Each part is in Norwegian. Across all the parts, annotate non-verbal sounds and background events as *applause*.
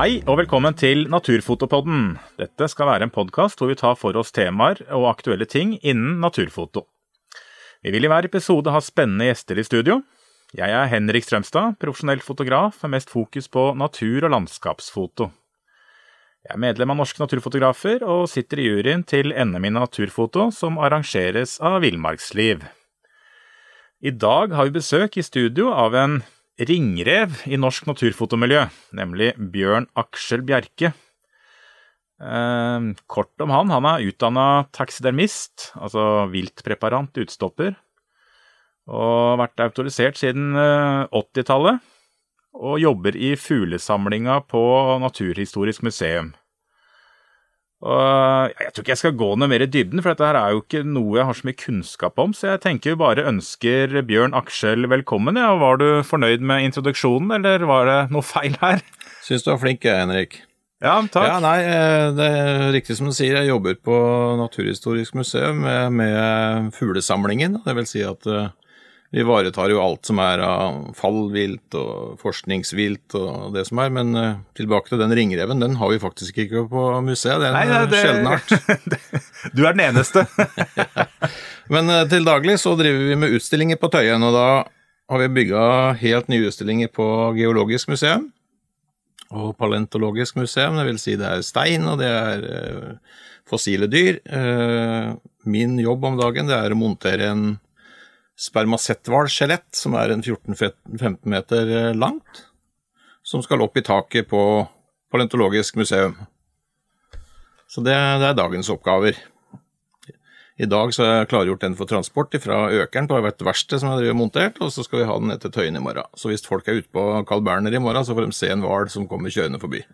Hei og velkommen til Naturfotopodden. Dette skal være en podkast hvor vi tar for oss temaer og aktuelle ting innen naturfoto. Vi vil i hver episode ha spennende gjester i studio. Jeg er Henrik Strømstad, profesjonell fotograf med mest fokus på natur- og landskapsfoto. Jeg er medlem av Norske Naturfotografer og sitter i juryen til NM i naturfoto, som arrangeres av Villmarksliv. I dag har vi besøk i studio av en ringrev i norsk naturfotomiljø, nemlig Bjørn Aksel Bjerke. Eh, kort om han. Han er utdanna taxidermist, altså viltpreparant utstopper, og har vært autorisert siden 80-tallet. Og jobber i fuglesamlinga på Naturhistorisk museum. Og jeg tror ikke jeg skal gå noe mer i dybden, for dette her er jo ikke noe jeg har så mye kunnskap om, så jeg tenker jo bare ønsker Bjørn Aksel velkommen. Ja. Var du fornøyd med introduksjonen, eller var det noe feil her? Syns du var flink, Henrik. Ja, takk. Ja, nei, det er riktig som du sier, jeg jobber på Naturhistorisk museum med, med fuglesamlingen. Det vil si at vi ivaretar jo alt som er av fallvilt og forskningsvilt og det som er, men uh, tilbake til den ringreven, den har vi faktisk ikke på museet. Det er en Nei, det, sjelden art. *laughs* du er den eneste. *laughs* men uh, til daglig så driver vi med utstillinger på Tøyen, og da har vi bygga helt nye utstillinger på Geologisk museum og Palentologisk museum. Det vil si det er stein, og det er fossile dyr. min jobb om dagen det er å montere en spermasetthval-skjelett, som er en 14-15 meter eh, langt, som skal opp i taket på Paleontologisk museum. Så det, det, er dagens oppgaver. I dag så har jeg klargjort den for transport fra Økeren på hvert verksted som jeg har montert, og så skal vi ha den ned til Tøyen i morgen. Så hvis folk er ute på Carl Berner i morgen, så får de se en hval som kommer kjørende forbi.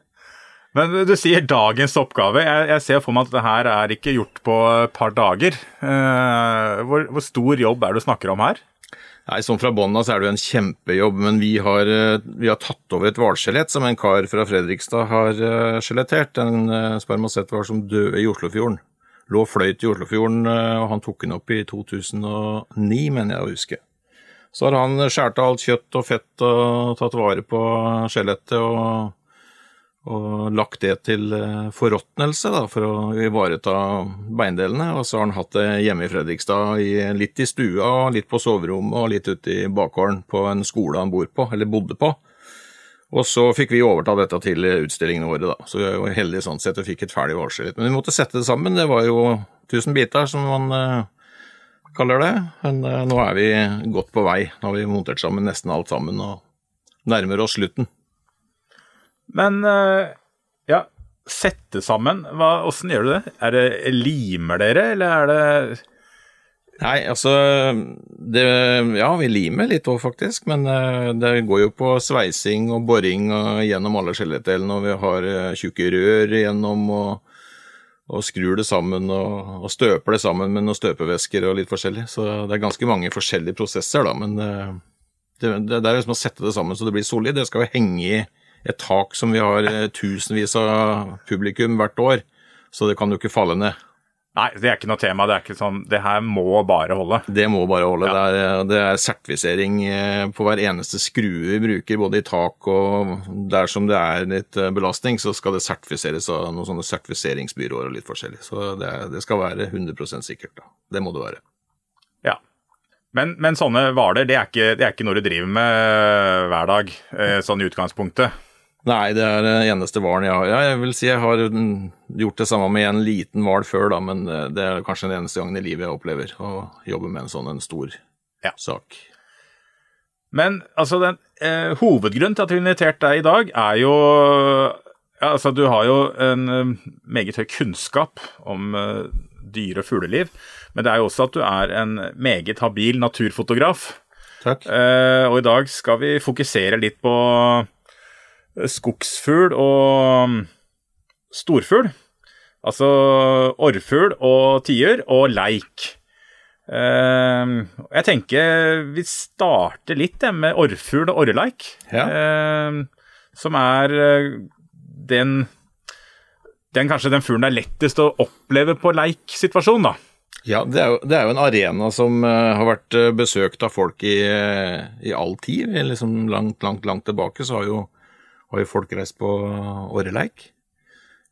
Men du sier dagens oppgave. Jeg, jeg ser for meg at det her er ikke gjort på et par dager. Eh, hvor, hvor, stor jobb er det du snakker om her? Nei, Sånn fra bånn av så er det jo en kjempejobb, men vi har, eh, vi har tatt over et hvalskjelett som en kar fra Fredrikstad har uh, skjelettert. En uh, spermasetthval som døde i Oslofjorden. Lå og fløyt i Oslofjorden, og han tok den opp i 2009, mener jeg å huske. Så har han skåret av alt kjøtt og fett og tatt vare på skjelettet og og lagt det til eh, forråtnelse for å ivareta beindelene. Og så har han hatt det hjemme i Fredrikstad, litt i stua, litt på soverommet og litt ute i bakgården på en skole han bor på, eller bodde på. Og så fikk vi overta dette til utstillingene våre, da. Så vi var heldige sånn sett og fikk et ferdig varselett. Men vi måtte sette det sammen. Det var jo tusen biter, som man uh, kaller det. Men uh, nå er vi godt på vei. Nå har vi montert sammen nesten alt sammen og nærmer oss slutten. Men eh, ja, sette sammen, hva, åssen gjør du det? Er det Limer dere, eller er det Nei, altså det, Ja, vi limer litt òg, faktisk. Men eh, det går jo på sveising og boring og gjennom alle skjelettdelene. Og vi har eh, tjukke rør gjennom og, og skrur det sammen og, og, støper det sammen med noen støpevæsker og litt forskjellig. Så det er ganske mange forskjellige prosesser, da. Men det, det, det er liksom å sette det sammen så det blir solid. Det skal jo henge i et tak som vi har eh, tusenvis av publikum hvert år, så det kan jo ikke falle ned. Nei, det er ikke noe tema. Det er ikke sånn, det her må bare holde. Det må bare holde. Ja. Det, er, det, er, sertifisering eh, på hver eneste skrue vi bruker, både i tak og dersom det er litt eh, belastning, så skal det sertifiseres av noen sånne sertifiseringsbyråer og litt forskjellig. Så det, det skal være 100% sikkert. da. Det må det være. Ja. Men, men sånne hvaler, det, det, er ikke noe du driver med hver dag, sånn i utgangspunktet? Nei, det er den eneste hvalen jeg har. Ja, jeg vil si jeg har gjort det samme med en liten hval før, da, men eh, det er kanskje den eneste gangen i livet jeg opplever å jobbe med en sånn en stor ja. sak. Men altså, den eh, hovedgrunnen til at vi har invitert deg i dag, er jo ja, altså, Du har jo en eh, meget høy kunnskap om eh, dyre- og fugleliv, men det er jo også at du er en meget habil naturfotograf. Takk. Eh, og i dag skal vi fokusere litt på skogsfugl og mm, storfugl. Altså orrfugl og tiur og leik. Uh, jeg tenker vi starter litt med orrfugl og orreleik. Ja. Uh, som er uh, den, den kanskje den fuglen det er lettest å oppleve på leiksituasjon, da. Ja, det er, jo, det er, jo, en arena som uh, har vært besøkt av folk i, i all tid. Liksom langt, langt, langt tilbake så har jo har jo folk reist på åreleik.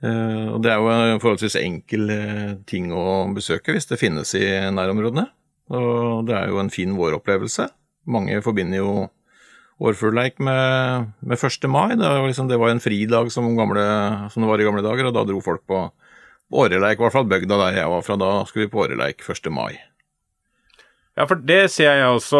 Eh, og det er jo en forholdsvis enkel eh, ting å besøke hvis det finnes i nærområdene. Og det er jo en fin våropplevelse. Mange forbinder jo årfuglleik med, med 1. mai. Det, var liksom, det var en fridag som, gamle, som, det var i gamle dager, og da dro folk på, åreleik. I hvert fall bygda der jeg var fra. Da skulle vi på åreleik 1. mai. Ja, for det ser jeg også,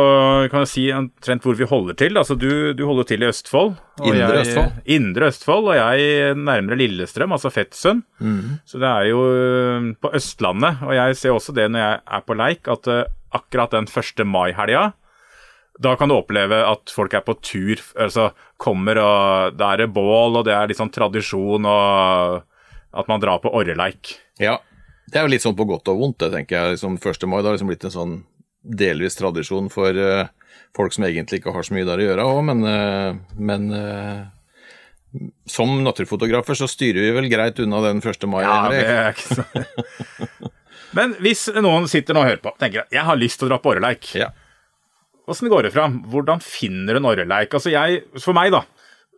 kan jeg si, omtrent hvor vi holder til. Altså, du, du holder til i Østfold. Indre jeg, Østfold. Indre Østfold, og jeg nærmere Lillestrøm, altså Fettsund. Mm. Så det er jo øh, på Østlandet. Og jeg ser også det når jeg er på leik, at uh, akkurat den 1. mai-helga da kan du oppleve at folk er på tur, altså kommer og Da er det bål, og det er litt sånn tradisjon, og at man drar på orreleik. Ja, det er jo litt sånn på godt og vondt, det tenker jeg. Liksom 1. mai da har liksom blitt en sånn delvis tradisjon for uh, folk som egentlig ikke har så mye der å gjøre òg, men, uh, men uh, som naturfotografer så styrer vi vel greit unna den 1. mai. Ja, det er ikke så... *laughs* men hvis noen sitter nå og hører på tenker at jeg har lyst til å dra på orreleik. Ja. Åssen går det fram? Hvordan finner du en orreleik? Altså jeg, for meg, da,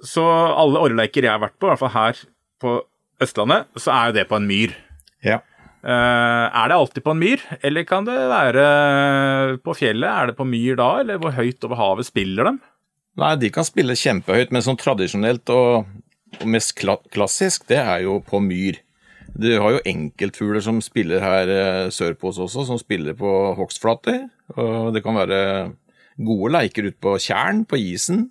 så alle orreleiker jeg har vært på, i hvert fall her på Østlandet, så er jo det på en myr. Ja. Uh, er det alltid på en myr, eller kan det være på fjellet? Er det på myr da, eller hvor høyt over havet spiller de? Nei, de kan spille kjempehøyt, men sånn tradisjonelt og, og mest kla klassisk, det er jo på myr. Du har jo enkeltfugler som spiller her uh, sørpå oss også, som spiller på hogstflater. Og det kan være gode leiker ute på tjern, på isen.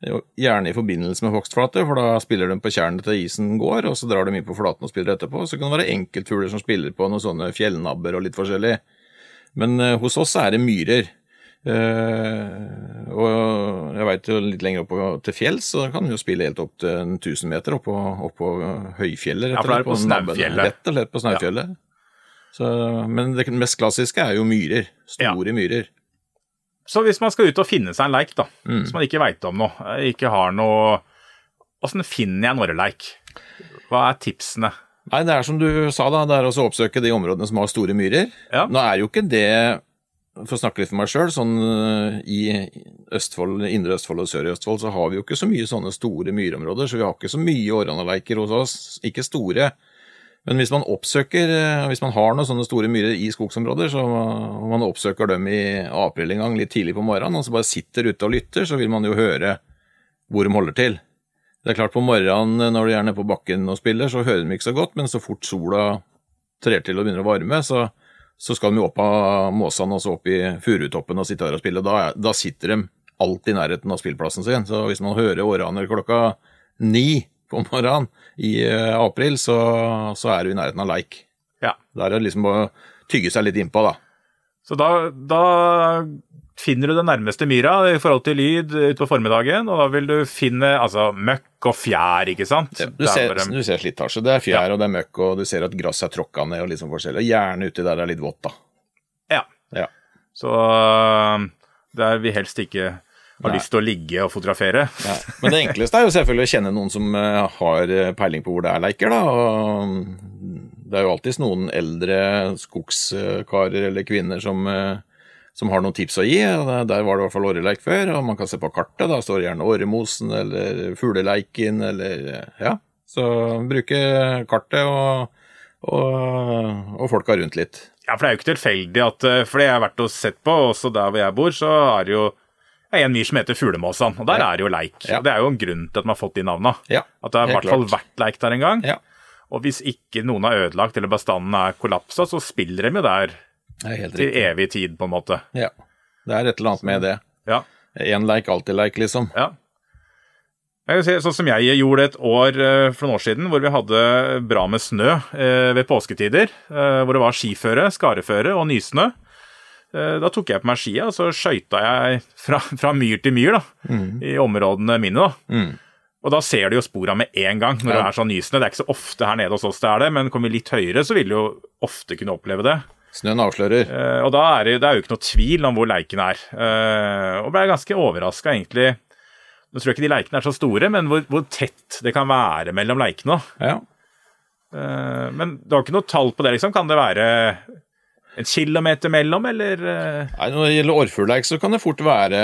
Gjerne i forbindelse med hogstflate, for da spiller de på tjernet til isen går, og så drar de inn på flaten og spiller etterpå. Så kan det være enkeltfugler som spiller på noen sånne fjellnabber og litt forskjellig. Men uh, hos oss er det myrer. Uh, og jeg veit jo litt lenger opp til fjells, så kan du jo spille helt opp til 1000 meter oppå, oppå høyfjellet. Ja, for det er på, på Snaufjellet. Rett og slett på Snaufjellet. Ja. Men det mest klassiske er jo myrer. Store ja. myrer. Så hvis man skal ut og finne seg en leik, da, mm. som man ikke veit om noe, ikke har noe Åssen finner jeg en orreleik? Hva er tipsene? Nei, Det er som du sa, da, det er å oppsøke de områdene som har store myrer. Ja. Nå er jo ikke det, for å snakke litt for meg sjøl, sånn i Østfold, Indre Østfold og Sør i Østfold så har vi jo ikke så mye sånne store myrområder, så vi har ikke så mye åranaleiker hos oss. Ikke store. Men hvis man oppsøker, eh, hvis man har noen sånne store myrer i skogsområder, så man oppsøker dem i april en gang, litt tidlig på morgenen, og så bare sitter ute og lytter, så vil man jo høre hvor de holder til. Det er klart På morgenen når de er nede på bakken og spiller, så hører de ikke så godt, men så fort sola trer til og begynner å varme, så, så skal de jo opp av måsene og så opp i furutoppen og sitte der og spille. Da, da sitter de alltid i nærheten av spillplassen sin. Så hvis man hører århaner klokka ni på morgenen i uh, april, så, så, er du i nærheten av like. Ja. Da er det liksom å tygge seg litt innpå, da. Så da, da finner du den nærmeste myra i forhold til lyd utpå formiddagen, og da vil du finne altså, møkk og fjær, ikke sant? Ja, du, ser, bare... du, ser, slitasje. Det er fjær, ja. og det er møkk, og du ser at gresset er tråkka ned og sånn forskjellig. Og gjerne uti der det er litt vått, da. Ja. ja. Så der vi helst ikke har Nei. lyst til å ligge og fotografere. Nei. Men det enkleste er jo selvfølgelig å kjenne noen som eh, har eh, peiling på hvor det er leiker, da. Og det er jo alltids noen eldre skogskarer eller -kvinner som, eh, som, har noen tips å gi. Der var det i hvert fall åreleik før, og man kan se på kartet. Da står det gjerne Åremosen eller Fugleleiken eller Ja. Så bruke kartet og, og, og folka rundt litt. Ja, for det er jo ikke tilfeldig at For det jeg har vært og sett på, også der hvor jeg bor, så er det jo er en myr som heter Fuglemåsan, og der ja. er det jo leik. Ja. Det er jo en grunn til at man har fått de navna. Ja, at det har i hvert fall vært leik der en gang. Ja. Og hvis ikke noen har ødelagt eller bestanden er kollapsa, så spiller de jo der til evig tid, på en måte. Ja. Det er et eller annet med det. Ja. Én leik, alltid leik, liksom. Ja. Jeg si, sånn som jeg gjorde et år eh, for noen år siden, hvor vi hadde bra med snø eh, ved påsketider. Eh, hvor det var skiføre, skareføre og nysnø. Eh, da tok jeg på meg skia, og så skøyta jeg fra, fra, myr til myr da, mm. i områdene mine. da. Mm. Og da ser du jo spora med en gang når ja. det er sånn nysnø. Det er ikke så ofte her nede hos oss det er det, men kommer vi litt høyere, så vil du jo ofte kunne oppleve det. Snøen avslører. Eh, og da er det, det er jo ikke noe tvil om hvor leiken er. Eh, og ble ganske overraska, egentlig. Nå tror jeg ikke de leikene er så store, men hvor, hvor tett det kan være mellom leikene. Ja. Eh, men du har ikke noe tall på det, liksom? Kan det være en kilometer mellom, eller? eh? Nei, Når det gjelder orrfuglleik, så kan det fort være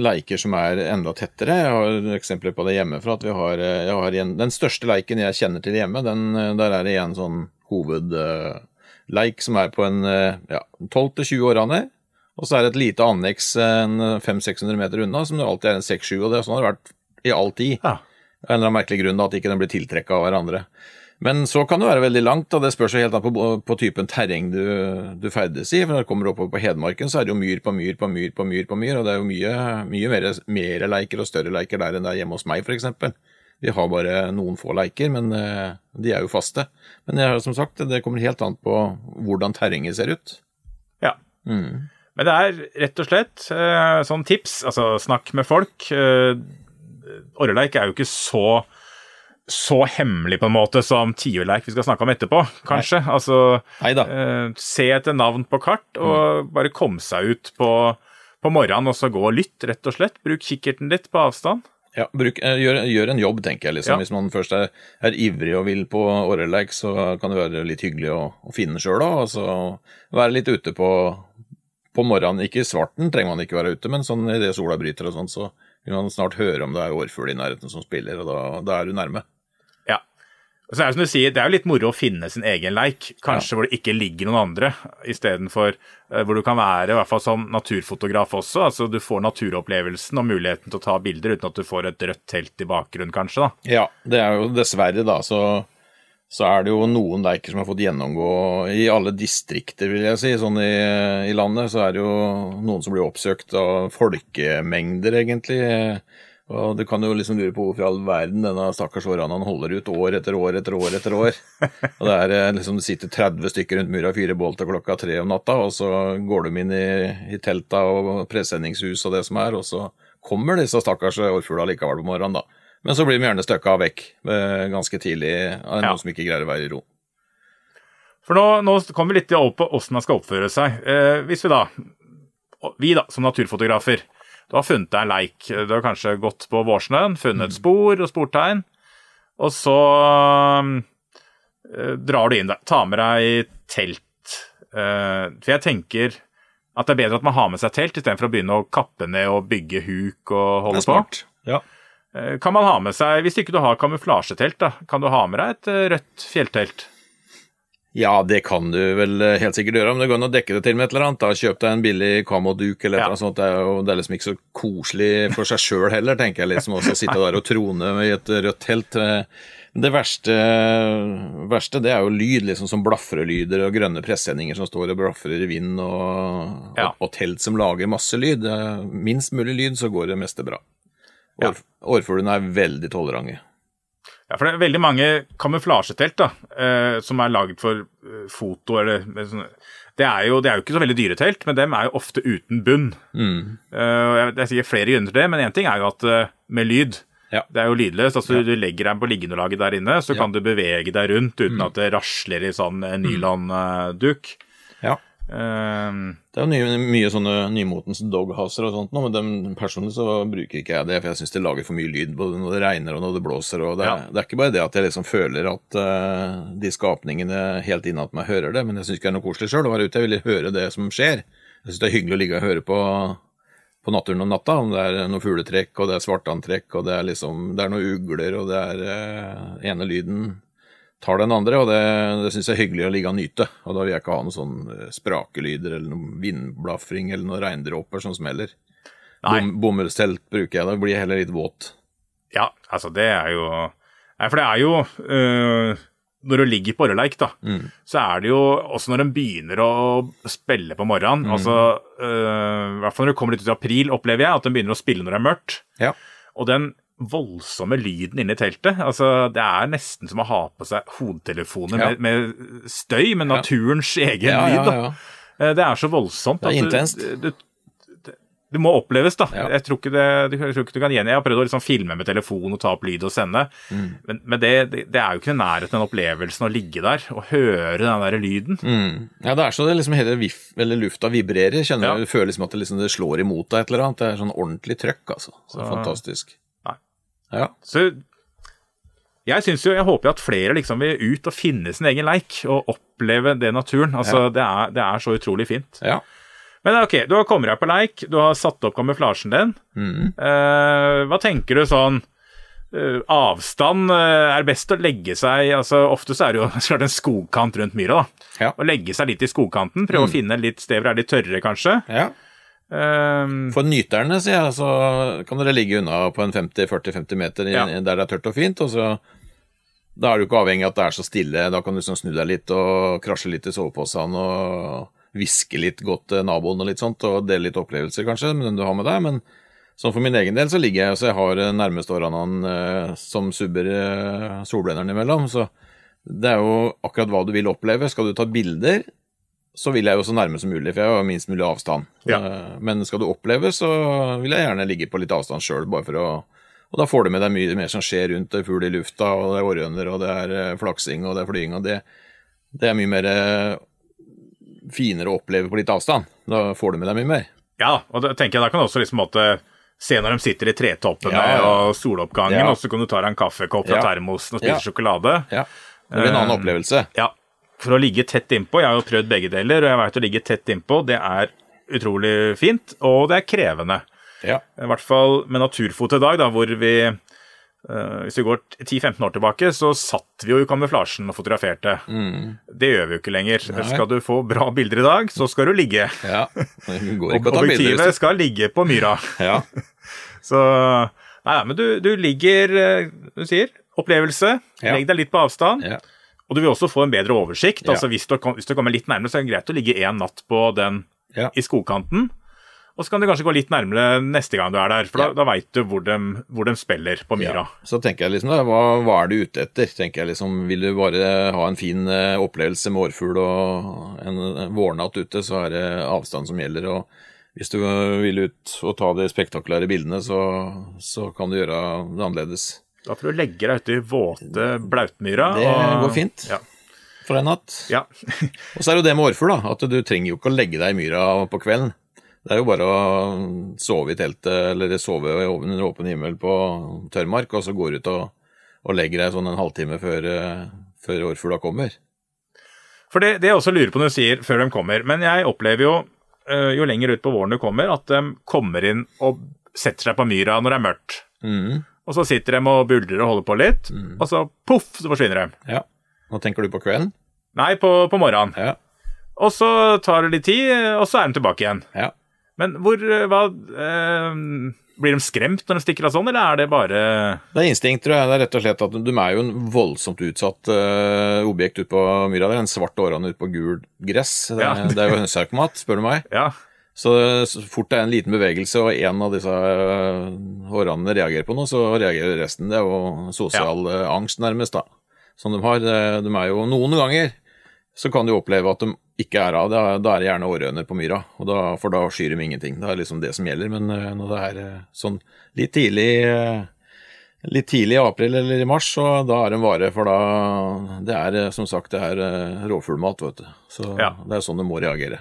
leiker som er enda tettere. Jeg har eksempler på det hjemmefra. at vi har, jeg har en, Den største leiken jeg kjenner til hjemme, den, der er det en sånn hovedleik som er på en ja, 12-20 årene. Og så er det et lite anneks en 500-600 meter unna, som det alltid er en 6-7. Og det, sånn har det vært i all tid. Ja. Av en eller annen merkelig grunn da, at ikke den blir tiltrekka av hverandre. Men så kan det være veldig langt, og det spørs helt an på, på typen terreng du, du ferdes i. For når du kommer oppover på Hedmarken, så er det jo myr på myr på myr på myr, på myr og det er jo mye, mye mer, mer leiker og større leiker der enn det er hjemme hos meg, f.eks. Vi har bare noen få leiker, men eh, de er jo faste. Men jeg, som sagt, det kommer helt an på hvordan terrenget ser ut. ja. Mm. Men det er rett og slett eh, sånn tips, altså snakk med folk. Eh, Orreleik er jo ikke så så hemmelig på en måte som tiurleik vi skal snakke om etterpå, kanskje. Altså Neida. eh, se etter navn på kart og bare komme seg ut på, på morgenen og så gå og lytt, rett og slett. Bruk kikkerten litt på avstand. Ja, bruk, eh, gjør, gjør en jobb, tenker jeg. liksom. Ja. Hvis man først er, er ivrig og vil på orreleik, så kan det være litt hyggelig å, å finne sjøl òg. Og så være litt ute på, på morgenen. Ikke i svarten trenger man ikke være ute, men sånn idet sola bryter og sånn, så vil man snart høre om det er årfugl i nærheten som spiller, og da, da er du nærme. Ja. Og så er det som du sier, det er jo litt moro å finne sin egen leik, kanskje hvor det ikke ligger noen andre, istedenfor uh, hvor du kan være, i hvert fall som naturfotograf også. altså Du får naturopplevelsen og muligheten til å ta bilder uten at du får et rødt telt i bakgrunnen, kanskje. da. Ja, det er jo dessverre, da, så, så er det jo noen leiker som har fått gjennomgå i alle distrikter, vil jeg si. Sånn i, i landet så er det jo noen som blir oppsøkt av folkemengder, egentlig. Og du kan jo liksom lure på hvorfor i all verden denne stakkars årene han holder ut år etter år etter år etter år. *laughs* Og det er eh, liksom det sitter 30 stykker rundt mura og fyrer bål til klokka tre om natta, og så går de inn i, i telta og presenningshus og det som er, og så kommer disse stakkars årfugla likevel på morgenen, da. Men så blir de gjerne støkka vekk eh, ganske tidlig av Ja. noen som ikke greier å være i ro. For nå, nå kommer vi litt over på åssen man skal oppføre seg. Eh, hvis vi da, vi da, som naturfotografer, du har funnet deg en leik. Du har kanskje gått på vårsnøen, funnet mm. spor og sportegn, og så eh, drar du inn der. Ta med deg telt. Eh, for jeg tenker at det er bedre at man har med seg telt, istedenfor å begynne å kappe ned og bygge huk og holde på. Ja. Eh, Kan man ha med seg, Hvis ikke du har kamuflasjetelt, da, kan du ha med deg et eh, rødt fjelltelt? Ja, det kan du vel eh, helt sikkert gjøre, men det går an å dekke det til med et eller annet. da. Kjøp deg en billig kamoduk eller et eller annet sånt. Det er, jo, det er liksom ikke så koselig for seg sjøl heller, tenker jeg liksom. Også å sitte der og trone i et rødt telt. Det verste, verste det er jo lyd, liksom som blafrelyder og grønne pressendinger som står og blafrer i vind, og, Ja. og, og telt som lager masse lyd. Minst mulig lyd, så går det meste bra. Ja. Årfuglene er veldig tolerante. Ja, for det er veldig mange kamuflasjetelt da, eh, som er lagd for eh, foto eller det er, jo, det er jo ikke så veldig dyre telt, men dem er jo ofte uten bunn. Mm. Eh, jeg- det er sikkert flere grunner til det, men én ting er jo at eh, med lyd Ja. Det er jo lydløst. altså Du legger deg på liggeunderlaget der inne, så Ja. kan du bevege deg rundt uten Mm. at det rasler i sånn eh, nylonduk. Ja. Eh, Det er jo nye, mye sånne nymotens doghouser og sånt nå, men dem, personlig så bruker ikke jeg det, for jeg syns det lager for mye lyd både når det regner og når det blåser. og Det Ja. det er ikke bare det at jeg liksom føler at uh, de skapningene helt innat meg hører det, men jeg syns ikke det er noe koselig sjøl å være ute. Jeg vil høre det som skjer. Jeg syns det er hyggelig å ligge og høre på på naturen om natta, om det er noe fugletrekk, og det er svartantrekk, og det er liksom Det er noen ugler, og det er uh, ene lyden tar den andre, og det, det syns jeg er hyggelig å ligge og nyte. Og da vil jeg ikke ha noen sånn eh, sprakelyder eller noen vindblafring eller noen regndråper som smeller. Bom, bomullstelt bruker jeg, da blir jeg heller litt våt. ja, altså det er jo Nei, for det er jo øh, Når du ligger på orreleik, da, Mm. så er det jo også når en begynner å spille på morgenen Mm. altså, øh, I hvert fall når det kommer litt ut i april, opplever jeg at den begynner å spille når det er mørkt. Ja. Og den voldsomme lyden inne i teltet, altså det er nesten som å ha på seg hodetelefoner Ja. med, med støy, med naturens egen Ja, ja, lyd. da. ja. Eh, Det er så voldsomt. Det er intenst. Du, du, det må oppleves, da. Ja. Jeg tror ikke det, jeg tror ikke du kan gjengi Jeg har prøvd å liksom filme med telefon og ta opp lyd og sende, Mm. men, men det, det, er jo ikke i nærheten av den opplevelsen å ligge der og høre den der lyden. Mm. Ja, det er så det liksom hele vif, eller lufta vibrerer. Kjenner, Ja. Du føler liksom at det, liksom, det slår imot deg et eller annet. Det er sånn ordentlig trøkk, altså. Så Så- fantastisk. Ja. Så Jeg syns jo, jeg håper jo at flere liksom vil ut og finne sin egen leik og oppleve det naturen. Altså, det, er, det er så utrolig fint. Ja. Men ok, du har kommet deg på leik, du har satt opp kamuflasjen din. Eh, hva tenker du sånn eh, Avstand eh, er best å legge seg altså Ofte så er det jo *laughs* klart en skogkant rundt myra. da. Ja. Å legge seg litt i skogkanten, prøve å finne litt steder hvor det er litt tørrere, kanskje. ja. Eh, For nyterne, sier jeg, så kan dere ligge unna på en 50-40-50 meter Ja. der det er tørt og fint. og så Da er du ikke avhengig av at det er så stille. Da kan du liksom snu deg litt og krasje litt i soveposen og hviske litt godt til naboen og litt sånt, og dele litt opplevelser, kanskje, med den du har med deg. Men sånn for min egen del så ligger jeg så jeg har nærmest årene eh, som subber eh, solblenderen imellom. Så det er jo akkurat hva du vil oppleve. Skal du ta bilder, så vil jeg jo så nærme som mulig, for jeg har minst mulig avstand. Ja. Eh, Men skal du oppleve, så vil jeg gjerne ligge på litt avstand sjøl, bare for å Og da får du med deg mye mer som skjer rundt. Det er fugl i lufta, og det er orrhøner, og det er eh, flaksing, og det er flying, og det, det er mye mer eh, finere å oppleve på litt avstand. Da får du med deg mye mer. ja, og da tenker jeg da kan du også liksom måtte se når de sitter i tretoppene Ja, ja. og soloppgangen, og så kan du ta deg en kaffekopp fra termosen og spise Ja. sjokolade. Ja. Det blir en annen opplevelse. Ja, for å ligge tett innpå. Jeg har jo prøvd begge deler, og jeg veit å ligge tett innpå, det er utrolig fint, og det er krevende. Ja. I hvert fall med naturfot i dag, da, hvor vi Uh, Hvis vi går 10-15 år tilbake, så satt vi jo i kamuflasjen og fotograferte. Det gjør vi jo ikke lenger. Mm. Nei. Skal du få bra bilder i dag, så skal du ligge. ja. Objektivet skal ligge på myra. Ja. *laughs* Så Nei, nei, men du, du ligger eh, Du sier opplevelse. Ja. Legg deg litt på avstand. ja. Og du vil også få en bedre oversikt. Ja. altså Hvis du, hvis du kommer litt nærmere, så er det greit å ligge én natt på den Ja. i skogkanten. Og så kan du kanskje gå litt nærmere neste gang du er der, for da, Ja. da veit du hvor de, hvor de spiller på myra. Ja. Så tenker jeg liksom, da, hva, hva er du ute etter? Tenker jeg liksom, Vil du bare ha en fin eh, opplevelse med årfugl og en, vårnatt ute, så er det avstand som gjelder. og Hvis du vil ut og ta de spektakulære bildene, så, så kan du gjøre det annerledes. Da får du legge deg ute i våte blautmyra. Det og- går fint. Ja. For en natt. ja. *laughs* Og så er det jo det med årfugl, da, at du trenger jo ikke å legge deg i myra på kvelden. Det er jo bare å sove i teltet, eller sove under åpen himmel på tørrmark, og så går du ut og, og legger deg sånn en halvtime før, eh, før årfugla kommer. For det, det jeg også lurer på når du sier før de kommer, men jeg opplever jo eh, jo lenger ut på våren du kommer, at de kommer inn og setter seg på myra når det er mørkt. Mhm. Og så sitter de og buldrer og holder på litt, og så poff, så forsvinner de. Ja. Nå tenker du på kvelden? Nei, på, på morgenen. Ja. Og så tar det litt tid, og så er de tilbake igjen. ja. Men hvor eh, hva, eh, Blir de skremt når de stikker av sånn, eller er det bare Det er instinkt, tror jeg. Det er rett og slett at de er jo en voldsomt utsatt eh, objekt ute på myra. Det er en svart årane ute på gul gress. Det, Ja. det er jo hønseautomat, spør du meg. *laughs* Ja. Så, så fort det er en liten bevegelse, og en av disse øh, hårene reagerer på noe, så reagerer resten. Det er jo sosial ja. angst, nærmest, da, som de har. De er jo noen ganger så kan du oppleve at de ikke er av. Da, da er det gjerne århøner på myra, og da, for da skyr de ingenting. Det er liksom det som gjelder. Men når det er sånn litt tidlig Litt tidlig i april eller i mars, så da er de vare, for da Det er som sagt det er rovfuglmat, vet du. Så Ja. det er sånn de må reagere.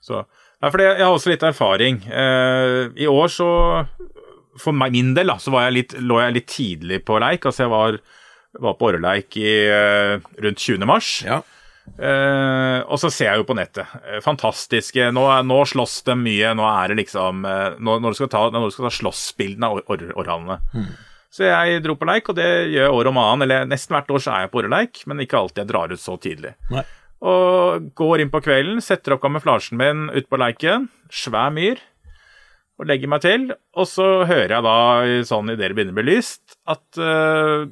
Så, ja, for jeg har også litt erfaring. Eh, I år så For min del da, så var jeg litt, lå jeg litt tidlig på leik. Altså jeg var, var på orreleik i, eh, rundt 20. mars. Ja. Eh, og så ser jeg jo på nettet. Fantastiske. Nå, nå slåss de mye. Nå er det liksom Når, når du skal ta, når du skal ta slåssbildene av or- orrhanene. Så jeg dro på leik, og det gjør jeg år om annen. Eller nesten hvert år så er jeg på orreleik, men ikke alltid jeg drar ut så tidlig. Nei. Og går inn på kvelden, setter opp kamuflasjen min ute på leiken, svær myr, og legger meg til. Og så hører jeg da, sånn idet det begynner å bli lyst, at uh,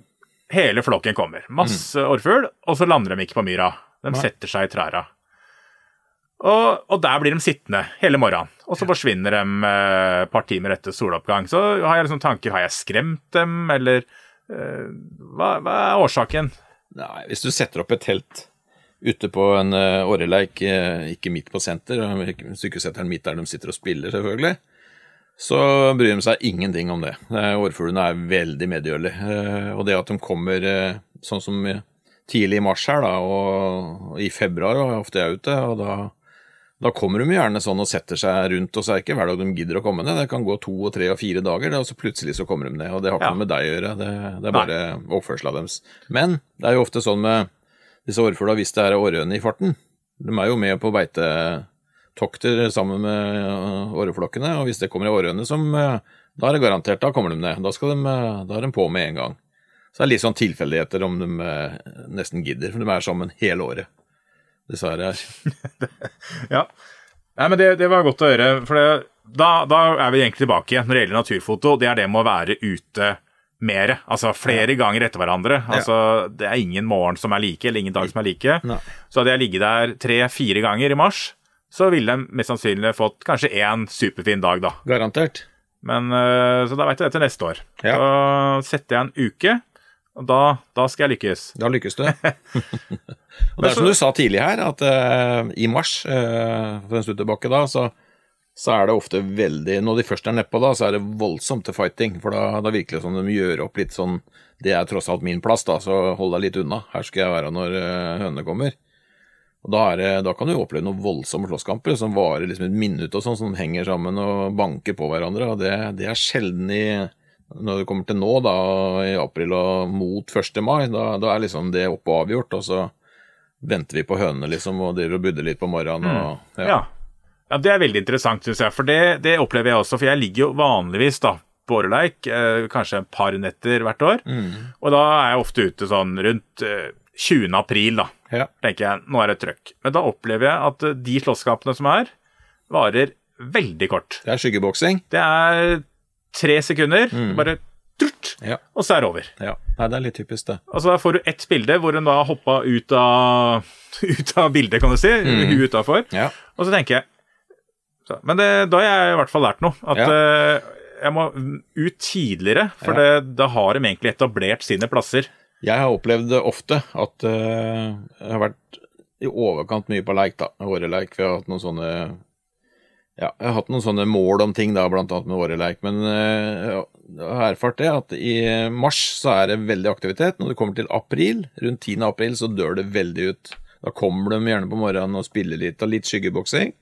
hele flokken kommer. Masse orrfugl, og så lander de ikke på myra. De setter seg i træra. Og, og der blir de sittende hele morgenen. Og så forsvinner de eh, et par timer etter soloppgang. Så har jeg liksom tanker Har jeg skremt dem, eller eh, hva, hva er årsaken? Nei, hvis du setter opp et telt ute på en uh, åreleik, eh, ikke midt på senter, den midt der de sitter og spiller, selvfølgelig, så bryr de seg ingenting om det. Eh, Årfuglene er veldig medgjørlige. Eh, og det at de kommer eh, sånn som eh, tidlig i mars her, da, og, i februar og ofte er jeg ute, og da, Da kommer de gjerne sånn og setter seg rundt, og så er det ikke hver dag de gidder å komme ned. Det kan gå to og tre og fire dager, og så plutselig så kommer de ned. Og det har ikke Ja. noe med deg å gjøre, det, det er bare oppførselen deres. Men det er jo ofte sånn med disse årfugla, hvis det er årøne i farten. De er jo med på beitetokter sammen med øh, åreflokkene, og hvis det kommer en årøne øh, Da er det garantert, da kommer de ned. Da, de, øh, da er de på med en gang. Så det er litt sånn tilfeldigheter om de nesten gidder, for de er sammen hele året. dessverre. er *laughs* Ja. Nei, men det, det var godt å høre. For det, da, da er vi egentlig tilbake igjen når det gjelder naturfoto. Det er det med å være ute mere. Altså flere ganger etter hverandre. Altså, Det er ingen morgen som er like, eller ingen dag som er like. Nei. Så hadde jeg ligget der tre-fire ganger i mars, så ville jeg mest sannsynlig fått kanskje én superfin dag, da. garantert. Men, øh, så da veit jeg det til neste år. Ja. Da setter jeg en uke, og da, da skal jeg lykkes. *laughs* Da lykkes du. *laughs* og det er som du sa tidlig her, at uh, i mars, uh, for en stund tilbake da, så, så er det ofte veldig Når de først er nedpå, da, så er det voldsomt til fighting. For da, da virker det som de gjør opp litt sånn Det er tross alt min plass, da, så hold deg litt unna. Her skal jeg være når uh, hønene kommer. Og da, er da kan du oppleve noen voldsomme slåsskamper som varer liksom et minutt og sånn, som henger sammen og banker på hverandre. og Det, det er sjelden i når det kommer til nå, da, i april og mot 1. mai, da, da er liksom det oppe og avgjort, og så venter vi på hønene, liksom, og driver og budder litt på morgenen. Og, Ja. Ja, det er veldig interessant, syns jeg. For det, det opplever jeg også. For jeg ligger jo vanligvis da på åreleik, eh, kanskje et par netter hvert år. Og da er jeg ofte ute sånn rundt eh, 20. april, da. Ja. Tenker jeg, nå er det trøkk. Men da opplever jeg at eh, de slåsskampene som er, varer veldig kort. Det er skyggeboksing. Det er tre sekunder, bare trurt, Ja. og så er det over. ja. Nei, det er litt typisk, det. Altså Da får du ett bilde hvor hun da hoppa ut av, *laughs* ut av bildet, kan du si. Hun utafor. Ja. Og så tenker jeg så, Men det, da har jeg i hvert fall lært noe. At Ja. uh, jeg må ut tidligere, for Ja. det, da har de egentlig etablert sine plasser. Jeg har opplevd det ofte at uh, jeg har vært i overkant mye på leik, da. Åreleik. Vi har hatt noen sånne Ja, jeg har hatt noen sånne mål om ting, da, blant annet med åreleik. Men uh, jeg har erfart det at i mars så er det veldig aktivitet. Når det kommer til april, rundt 10. april, så dør det veldig ut. Da kommer de gjerne på morgenen og spiller litt, og litt skyggeboksing.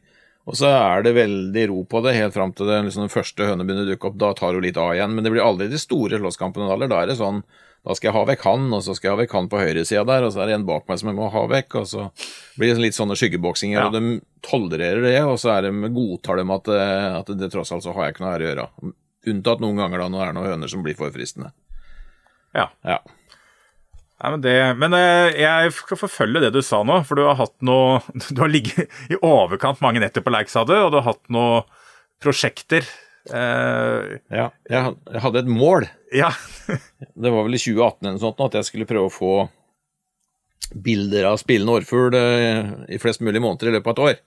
Og så er det veldig ro på det helt fram til det, liksom, den første høna begynner å dukke opp. Da tar hun litt av igjen. Men det blir aldri de store slåsskampene. Da er det sånn da skal jeg ha vekk han, og så skal jeg ha vekk han på høyresida der, og så er det en bak meg som jeg må ha vekk, og så blir det litt sånne skyggeboksinger, Ja. og de tolererer det, og så er de, godtar de at, eh, at det tross alt så har jeg ikke noe her å gjøre. Unntatt noen ganger da når det er noen høner som blir for fristende. Ja. Ja. Nei, men det, men eh, jeg skal forfølge det du sa nå, for du har hatt noe *laughs* Du har ligget i overkant mange netter på leik, sa du, og du har hatt noen prosjekter. Eh, ja. Jeg, hadde et mål. ja. *laughs* Det var vel i 2018 eller noe sånt, at jeg skulle prøve å få bilder av spillende årfugl eh, i flest mulig måneder i løpet av et år.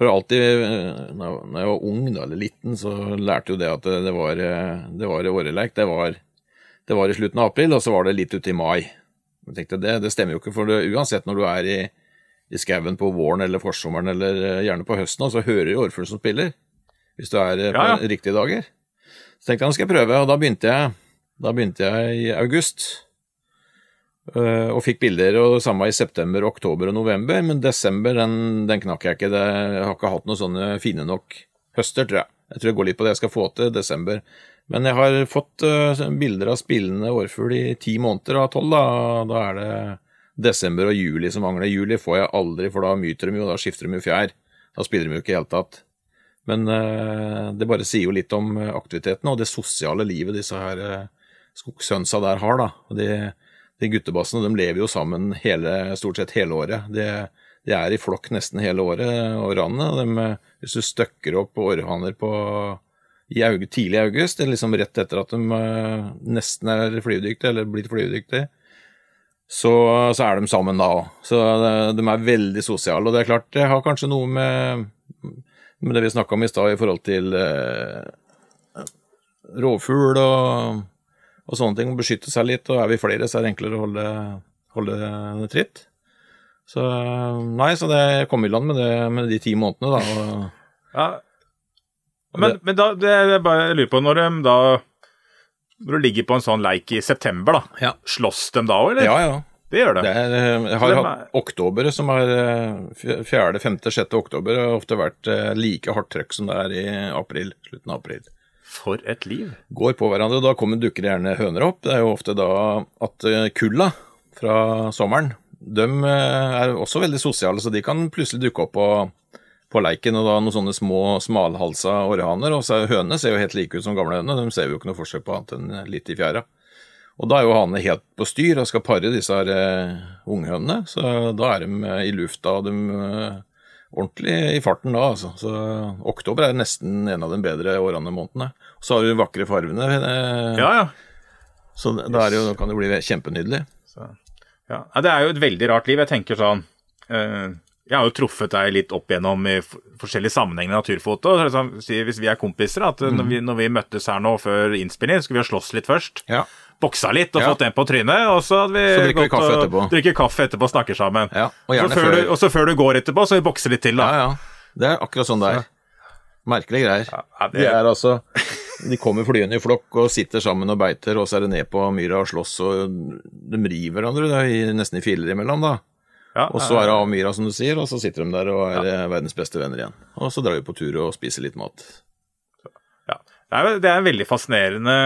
For alltid, eh, når jeg- var ung da, eller liten, så lærte jo det at det var, det var åreleik. Det var, det var i slutten av april, og så var det litt ute i mai. Jeg tenkte, det, det stemmer jo ikke, for det, uansett når du er i, i skauen på våren eller forsommeren, eller eh, gjerne på høsten, så hører du årfugl som spiller, hvis du er eh, på Ja, ja. riktige dager. Så tenkte jeg nå skal jeg prøve, og da begynte jeg, da begynte jeg i august. øh, Og fikk bilder, og det samme i september, oktober og november. Men desember, den, den knakk jeg ikke. Det, jeg har ikke hatt noen sånne fine nok høster, tror jeg. Jeg tror jeg går litt på det jeg skal få til desember. Men jeg har fått øh, bilder av spillende årfugl i ti måneder av tolv. Da. da er det desember og juli som mangler. Juli får jeg aldri, for da myter de jo, da skifter de jo fjær. Da spiller de jo ikke i det hele tatt. Men eh, det bare sier jo litt om eh, aktiviteten og det sosiale livet disse her skogshønsa der har. da. Og de, de guttebassene de lever jo sammen hele, stort sett hele året. De, de er i flokk nesten hele året. De, eh, hvis du støkker opp århaner på i august, tidlig i august, eller liksom rett etter at de eh, nesten er flyvedyktige, eller blitt flyvedyktige, så, så er de sammen da òg. Så eh, de er veldig sosiale. Og det er klart, det har kanskje noe med med det vi snakka om i stad i forhold til eh, rovfugl og, og sånne ting, å beskytte seg litt. Og er vi flere, så er det enklere å holde, holde tritt. Så nei, så det kom i land med det med de ti månedene, da. Og, ja. Men, men da, det jeg bare lurer på, når de da Når du ligger på en sånn leik i september, da, Ja. slåss de da òg, eller? ja, ja. Det gjør det. Det er, eh, jeg har de hatt oktober som er eh, fjerde, femte, sjette oktober, har ofte vært eh, like hardt trøkk som det er i april, slutten av april. For et liv. Går på hverandre, og da kommer dukker gjerne høner opp. Det er jo ofte da at eh, kulla fra sommeren, de er også veldig sosiale, så de kan plutselig dukke opp på, på leiken, og da noen sånne små smalhalsa orrhaner. Og så hønene ser jo helt like ut som gamle hønene, de ser jo ikke noe forskjell på annet enn litt i fjæra. Og da er jo hanene helt på styr og skal pare disse her uh, unghønene, så da er de eh, i lufta og de uh, ordentlig i farten da, altså. Så oktober er nesten en av de bedre årene månedene. Så har du de vakre farvene, Uh, Ja, ja. så da er det jo, kan det bli kjempenydelig. Så, ja. ja. Det er jo et veldig rart liv. Jeg tenker sånn Jeg har jo truffet deg litt opp igjennom i forskjellige sammenhenger i naturfoto. Liksom, hvis vi er kompiser, at Mhm. når, vi, når vi møttes her nå før innspilling, skulle vi ha slåss litt først. Ja. Boksa litt og Ja. fått en på trynet, og så hadde vi Så drikker vi kaffe etterpå. Drikker kaffe etterpå og snakker sammen. Ja, og så før. Du, og så før du går etterpå, så vi bokser litt til, da. Ja, ja. Det er akkurat sånn det er. Merkelige greier. Ja, det- De er altså De kommer flyende i flokk og sitter sammen og beiter, og så er det ned på myra og slåss, og de river hverandre er nesten i filer imellom, da. Ja, Og så er det av myra, som du sier, og så sitter de der og er ja. verdens beste venner igjen. Og så drar vi på tur og spiser litt mat. Ja. Det, er, det en veldig fascinerende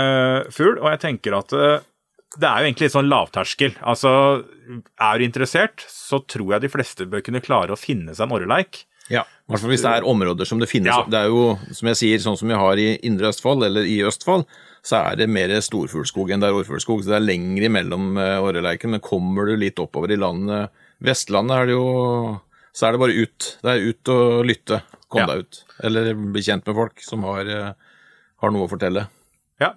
fugl, og jeg tenker at eh, det er jo egentlig litt sånn lavterskel. Altså, er du interessert, så tror jeg de fleste bør kunne klare å finne seg en orreleik. Ja. I hvert fall hvis det er områder som det finnes Ja. Det er jo, som jeg sier, sånn som vi har i Indre Østfold eller i Østfold, så er det mer storfuglskog enn det er orrfuglskog. Så det er lengre imellom uh, orreleiken, men kommer du litt oppover i landet Vestlandet er det jo Så er det bare ut. Det er ut og lytte. Kom Ja. deg ut. Eller bli kjent med folk som har, eh, har noe å fortelle. Ja.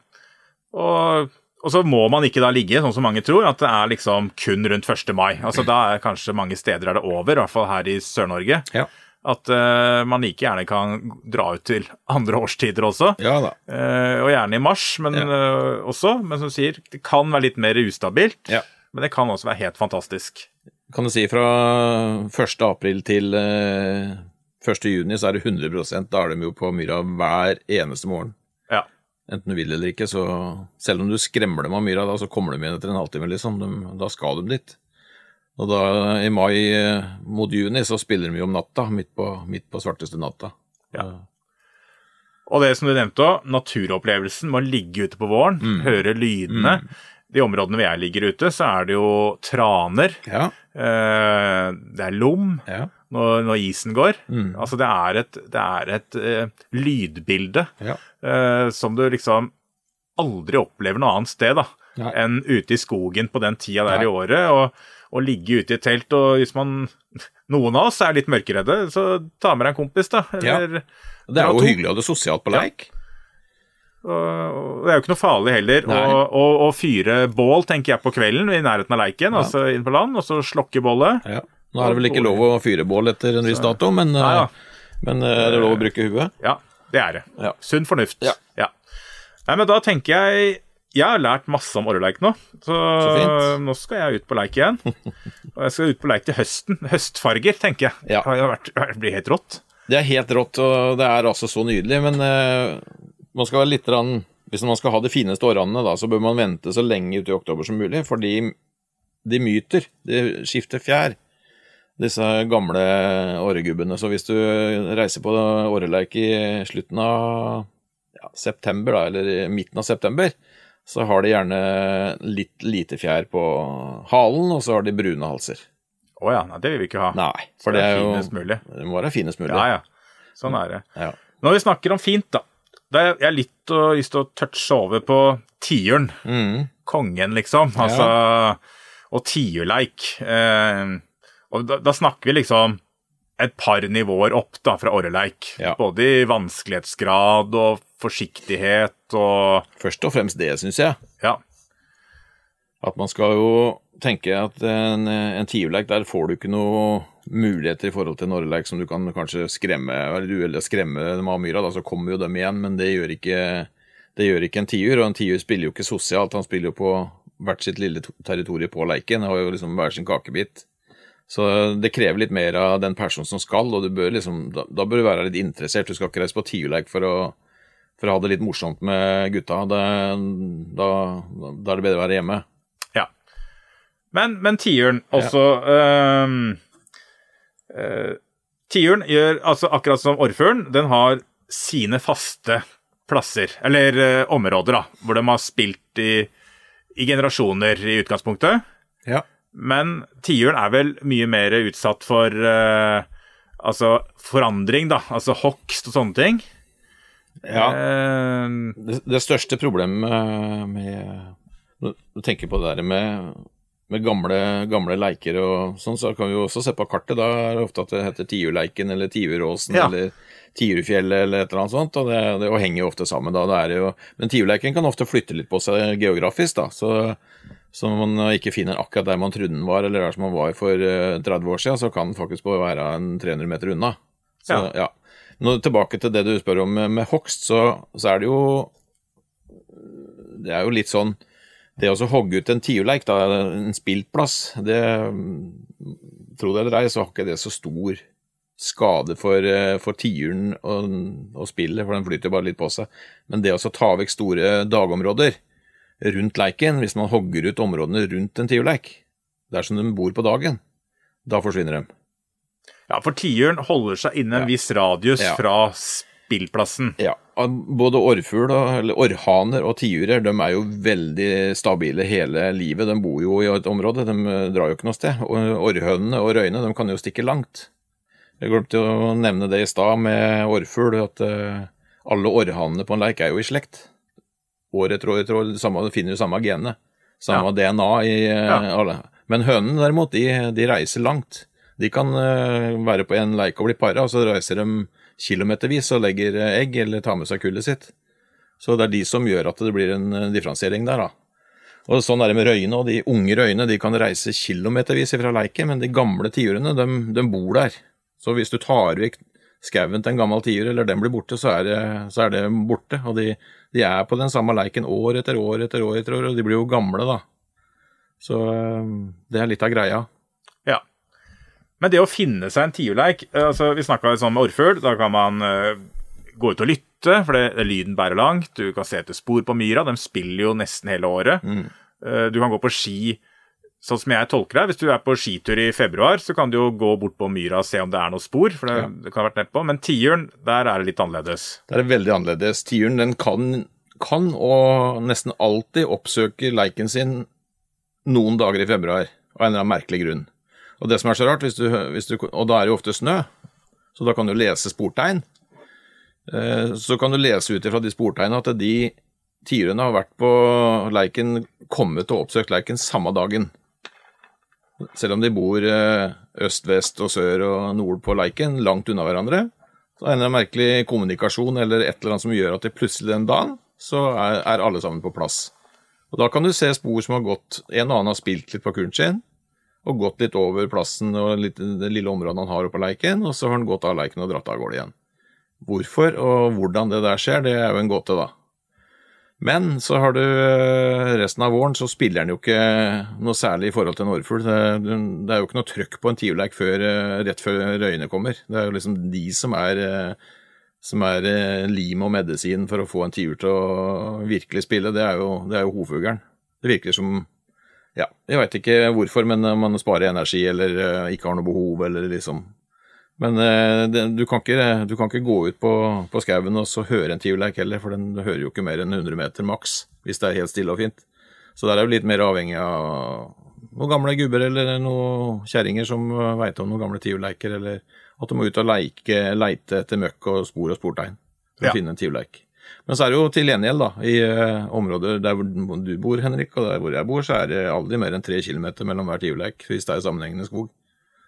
Og, og så må man ikke da ligge, sånn som mange tror, at det er liksom kun rundt 1. mai. Altså Da er kanskje mange steder er det over, i hvert fall her i Sør-Norge. Ja. At uh, man like gjerne kan dra ut til andre årstider også. Ja da. Uh, og gjerne i mars, men eh, også. Men som du sier, det kan være litt mer ustabilt. Ja. Men det kan også være helt fantastisk. Kan du si fra 1. april til eh, 1. juni så er det 100 Da er de jo på myra hver eneste morgen. Ja. Enten du vil eller ikke, så selv om du skremmer dem av myra, da, så kommer de igjen etter en halvtime, liksom. De, da skal de dit. Og da, i mai eh, mot juni, så spiller de jo om natta, midt på, midt på svarteste natta. Ja. Og det som du nevnte òg, naturopplevelsen med å ligge ute på våren, Mm. høre lydene. De områdene hvor jeg ligger ute, så er det jo traner, Ja. eh, det er lom Ja. når, når isen går. Mm. Altså det er et, det er et eh, lydbilde Ja. eh, som du liksom aldri opplever noe annet sted da, enn ute i skogen på den tida der Nei. i året. Og, å ligge ute i et telt. Og hvis man Noen av oss er litt mørkeredde, så ta med deg en kompis, da. Ja. Det er jo hyggelig å ha det sosialt på leik. og det er jo ikke noe farlig heller å, fyre bål, tenker jeg, på kvelden i nærheten av leiken, Ja. altså inn på land, og så slokke bålet. Ja. Nå er det vel ikke lov å fyre bål etter en viss dato, men, ja, Nei men eh, er det lov å bruke huet? Ja, det er det. Ja. Sunn fornuft. Ja. Nei, men da tenker jeg Jeg har lært masse om orreleik nå, så, så nå skal jeg ut på leik igjen. *laughs* Og jeg skal ut på leik til høsten. Høstfarger, tenker jeg. Ja. Det har vært, det blir helt rått. Det er helt rått, og det er altså så nydelig, men eh, man skal være litt rann, Hvis man skal ha de fineste årene, da, så bør man vente så lenge ut i oktober som mulig, fordi de myter. De skifter fjær, disse gamle åregubbene. Så hvis du reiser på åreleik i slutten av ja, september, da, eller i midten av september, så har de gjerne litt lite fjær på halen, og så har de brune halser. Å ja, nei, det vil vi ikke ha. Nei, For for det er jo finest mulig. Det må være finest mulig. Ja, ja. Sånn er det. Ja. Når vi snakker om fint, da. Da er jeg litt å- lyst til å touche over på tiuren. Mm. kongen, liksom. Altså, og tiurleik. Eh, og da, da snakker vi liksom et par nivåer opp da, fra orreleik. Ja. Både i vanskelighetsgrad og forsiktighet og Først og fremst det, syns jeg. Ja. At man skal jo tenke at en, en tiurleik, der får du ikke noe muligheter i forhold til en orreleik som du kan kanskje skremme eller du eller skremme dem av myra, da så kommer jo dem igjen, men det gjør ikke, det gjør ikke en tiur. Og en tiur spiller jo ikke sosialt, han spiller jo på hvert sitt lille to- territorium på leiken, har jo liksom hver sin kakebit. Så det krever litt mer av den personen som skal, og du bør liksom, da, da bør du være litt interessert. Du skal ikke reise på tiurleik for å for å ha det litt morsomt med gutta. Det, da, da er det bedre å være hjemme. ja. Men, men tiuren også ja. øh, Tiuren gjør altså akkurat som orrfuglen, den har sine faste plasser, eller eh, områder, da, hvor de har spilt i, i generasjoner i utgangspunktet. Ja. Men tiuren er vel mye mer utsatt for eh, altså forandring, da. Altså hogst og sånne ting. ja. Eh, Det, det største problemet med Når du tenker på det der med, med gamle, gamle leiker og sånn, så kan vi jo også se på kartet. Da er det ofte at det heter Tiurleiken eller Tiuråsen Ja. eller Tiurfjellet eller et eller annet sånt. Og det, det og henger jo ofte sammen da. Det er jo, men Tiurleiken kan ofte flytte litt på seg geografisk, da. Så, så man ikke finner akkurat der man trodde den var, eller der som man var for eh, 30 år siden, så kan den faktisk bare være en 300 meter unna. Så, ja. Nå, tilbake til det du spør om med, med hogst, så, så er det jo Det er jo litt sånn Det å hogge ut en tiurleik, en spiltplass, det Tro det eller ei, så har ikke det så stor skade for, eh, for tiuren og, og spillet, for den flyter bare litt på seg. Men det å ta vekk store dagområder rundt leiken, hvis man hogger ut områdene rundt en tiurleik, dersom de bor på dagen, da forsvinner de. ja, for tiuren holder seg innen en Ja. viss radius Ja. fra spillplassen. Ja, både orrfugl, eller orrhaner og tiurer de er jo veldig stabile hele livet. De bor jo i et område, de drar jo ikke noe sted. Orrhønene og røyene de kan jo stikke langt. Jeg glemte å nevne det i stad med orrfugl, at eh, alle orrhanene på en leik er jo i slekt. År etter år etter år, samme, finner jo samme genet. Samme DNA i eh, Ja. alle. Men hønene derimot, de, de reiser langt. De kan eh, være på en leik og bli para, og så reiser de kilometervis og legger egg eller tar med seg kullet sitt. Så det er de som gjør at det blir en differensiering der, da. Og sånn er det med røyene, og de unge røyene de kan reise kilometervis fra leiken, men de gamle tiurene, de, de bor der. Så hvis du tar vekk skauen til en gammel tiur, eller den blir borte, så er det, så er det borte. Og de, de er på den samme leiken år etter år etter år etter år, og de blir jo gamle, da. Så eh, det er litt av greia. Men det å finne seg en tiurleik eh, altså Vi snakka sånn med orrfugl. Da kan man eh, gå ut og lytte, for det, lyden bærer langt. Du kan se etter spor på myra. De spiller jo nesten hele året. Eh, du kan gå på ski sånn som jeg tolker det. Hvis du er på skitur i februar, så kan du jo gå bort på myra og se om det er noe spor. for det, Ja. det kan ha vært nedpå. Men tiuren, der er det litt annerledes. Det er veldig annerledes. Tiuren den kan, kan og nesten alltid oppsøke leiken sin noen dager i februar, av en eller annen merkelig grunn. Og det som er så rart, hvis du, hvis du, og da er det jo ofte snø, så da kan du lese sportegn. Eh, Så kan du lese ut ifra de sportegnene at de tiurene har vært på leiken, kommet og oppsøkt leiken samme dagen. Selv om de bor eh, øst, vest og sør og nord på leiken, langt unna hverandre. Så er det en merkelig kommunikasjon eller et eller annet som gjør at det plutselig den dagen, så er, er alle sammen på plass. Og Da kan du se spor som har gått En og annen har spilt litt på kuren sin, og gått litt over plassen og litt, det lille området han har oppe på leiken, og så har han gått av leiken og dratt av gårde igjen. Hvorfor og hvordan det der skjer, det er jo en gåte, da. Men så har du eh, resten av våren, så spiller han jo ikke noe særlig i forhold til en orrfugl. Det, det er jo ikke noe trøkk på en tiurleik eh, rett før røyene kommer. Det er jo liksom de som er, eh, er lim og medisin for å få en tiur til å virkelig spille. Det er jo, det jo hovfuglen. Det virker som ja, jeg veit ikke hvorfor, men om man sparer energi eller eh, ikke har noe behov, eller liksom Men eh, det, du, kan ikke, du kan ikke gå ut på, på skauen og så høre en tiurleik heller, for den hører jo ikke mer enn 100 meter maks, hvis det er helt stille og fint. Så der er jo litt mer avhengig av noen gamle gubber eller noen kjerringer som veit om noen gamle tiurleiker, eller at du må ut og leike, leite etter møkk og spor og sportegn for Ja. å finne en tiurleik. Men så er det jo til gjengjeld, da, i eh, områder der hvor du bor, Henrik, og der hvor jeg bor, så er det aldri mer enn tre kilometer mellom hver tiurleik hvis det er sammenhengende skog.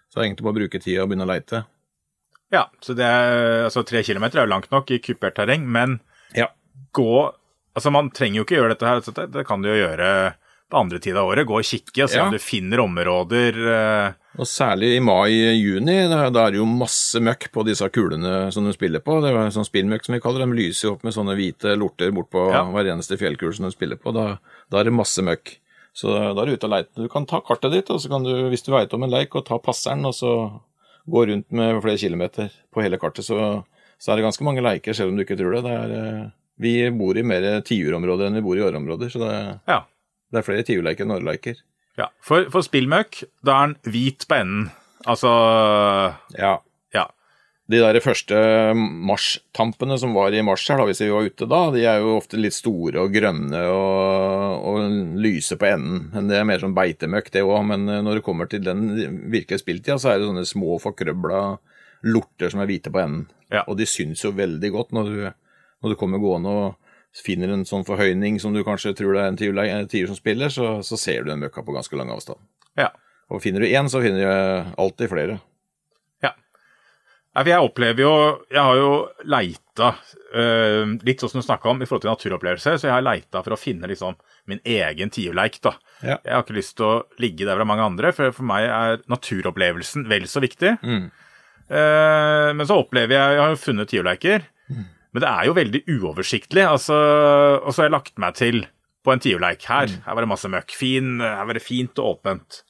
Så det er egentlig bare å bruke tida og begynne å leite. Ja, så det er, altså Tre kilometer er jo langt nok i kupert terreng, men Ja. gå Altså, man trenger jo ikke gjøre dette her, det kan du jo gjøre på andre tid av året. Gå og kikke og se Ja. om du finner områder eh, Og særlig i mai-juni, da, da er det jo masse møkk på disse kulene som de spiller på. Det er sånn spillmøkk som vi kaller det. De lyser jo opp med sånne hvite lorter bortpå Ja. hver eneste fjellkule som de spiller på. Da, da er det masse møkk. Så da er du ute og leiter. Du kan ta kartet ditt, og så kan du, hvis du veit om en leik, og ta passeren, og så gå rundt med flere kilometer på hele kartet. Så, så er det ganske mange leiker, selv om du ikke tror det. det er, eh, vi bor i mer tiurområder enn vi bor i årområder, så det, Ja. Det er flere tiurleiker enn årleiker. Ja, For, for spillmøkk, da er den hvit på enden. Altså Ja. Ja. De der første marsjtampene som var i mars her, da, hvis vi var ute da, de er jo ofte litt store og grønne og, og lyse på enden. Men Det er mer sånn beitemøkk, det òg. Men når det kommer til den virkelige spilltida, så er det sånne små forkrøbla lorter som er hvite på enden. Ja. Og de syns jo veldig godt når du, når du kommer gående og finner en sånn forhøyning som du kanskje tror det er en tiur en tiur som spiller, så, så ser du den møkka på ganske lang avstand. ja. Og finner du én, så finner du alltid flere. Ja. Jeg opplever jo Jeg har jo leita øh, litt sånn som du snakka om i forhold til naturopplevelse, så jeg har leita for å finne liksom min egen tiurleik, da. Ja. Jeg har ikke lyst til å ligge der hvor mange andre, for for meg er naturopplevelsen vel så viktig. Mm. Eh, men så opplever jeg Jeg har jo funnet tiurleiker, men det er jo veldig uoversiktlig. Altså, og så har jeg lagt meg til på en tiurleik her. Her var det masse møkk. Fin, her var det fint og åpent.